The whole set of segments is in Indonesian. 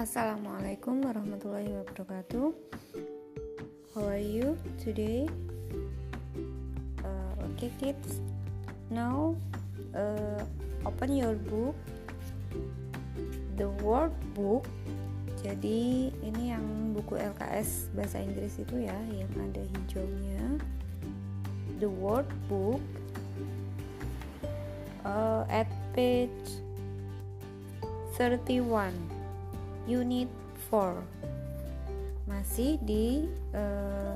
Assalamualaikum warahmatullahi wabarakatuh. How are you today? Uh, okay, kids. Now, uh, open your book. The word book. Jadi ini yang buku LKS bahasa Inggris itu ya, yang ada hijaunya. The word book uh, at page 31 unit 4 masih di uh,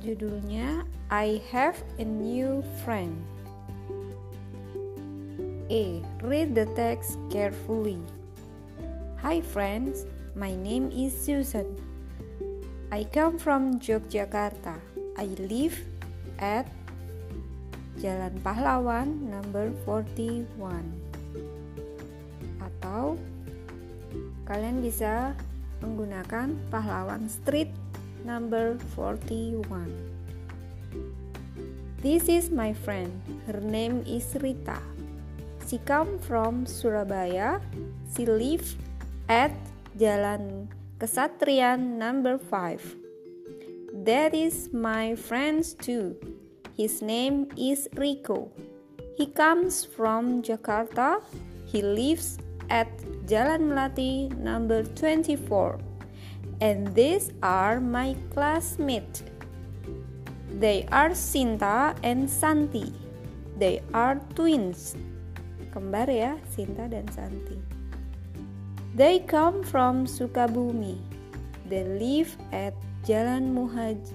judulnya I have a new friend. A. Read the text carefully. Hi friends, my name is Susan. I come from Yogyakarta. I live at Jalan Pahlawan number 41 atau kalian bisa menggunakan Pahlawan Street number 41 This is my friend. Her name is Rita. She come from Surabaya. She live at Jalan Kesatrian number 5 That is my friends too. His name is Rico. He comes from Jakarta. He lives at Jalan Melati number 24. And these are my classmates. They are Sinta and Santi. They are twins. Kembar ya, Sinta dan Santi. They come from Sukabumi. They live at Jalan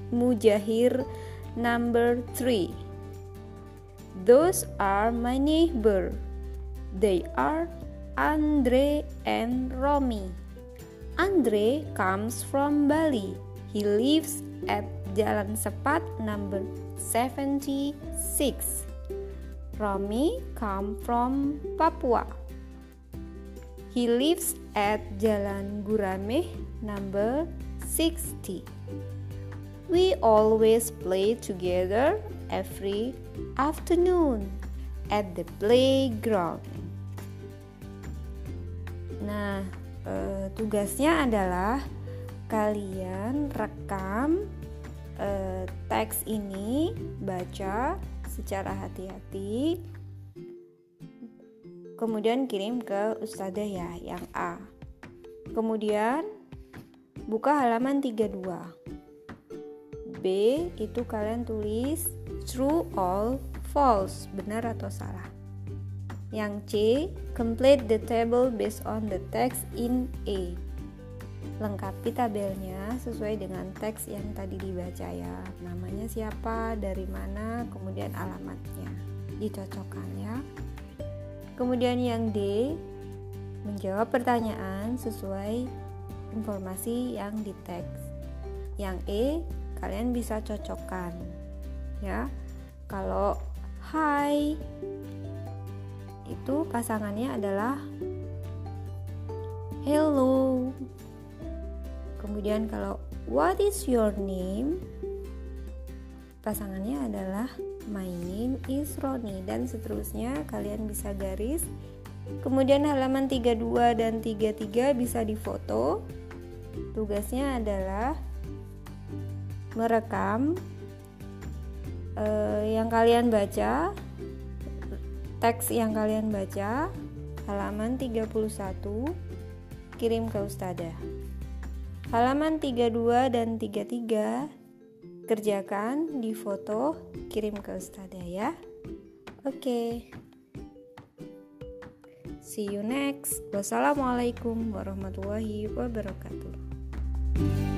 Mujahir Number 3 Those are my neighbor. They are Andre and Romy. Andre comes from Bali. He lives at Jalan Sepat number 76. Romy come from Papua. He lives at Jalan Gurameh number 60. We always play together every afternoon at the playground. Nah, e, tugasnya adalah kalian rekam e, teks ini, baca secara hati-hati, kemudian kirim ke ustazah ya, yang A. Kemudian buka halaman 32. B itu kalian tulis true all false, benar atau salah. Yang C, complete the table based on the text in A. Lengkapi tabelnya sesuai dengan teks yang tadi dibaca ya. Namanya siapa, dari mana, kemudian alamatnya. Dicocokkan ya. Kemudian yang D, menjawab pertanyaan sesuai informasi yang di teks. Yang E, kalian bisa cocokkan ya kalau hai itu pasangannya adalah hello. Kemudian kalau what is your name? Pasangannya adalah my name is Roni. Dan seterusnya kalian bisa garis. Kemudian halaman 32 dan 33 bisa difoto. Tugasnya adalah merekam uh, yang kalian baca teks yang kalian baca halaman 31 kirim ke ustazah. Halaman 32 dan 33 kerjakan di foto kirim ke ustazah ya. Oke. Okay. see you next. Wassalamualaikum warahmatullahi wabarakatuh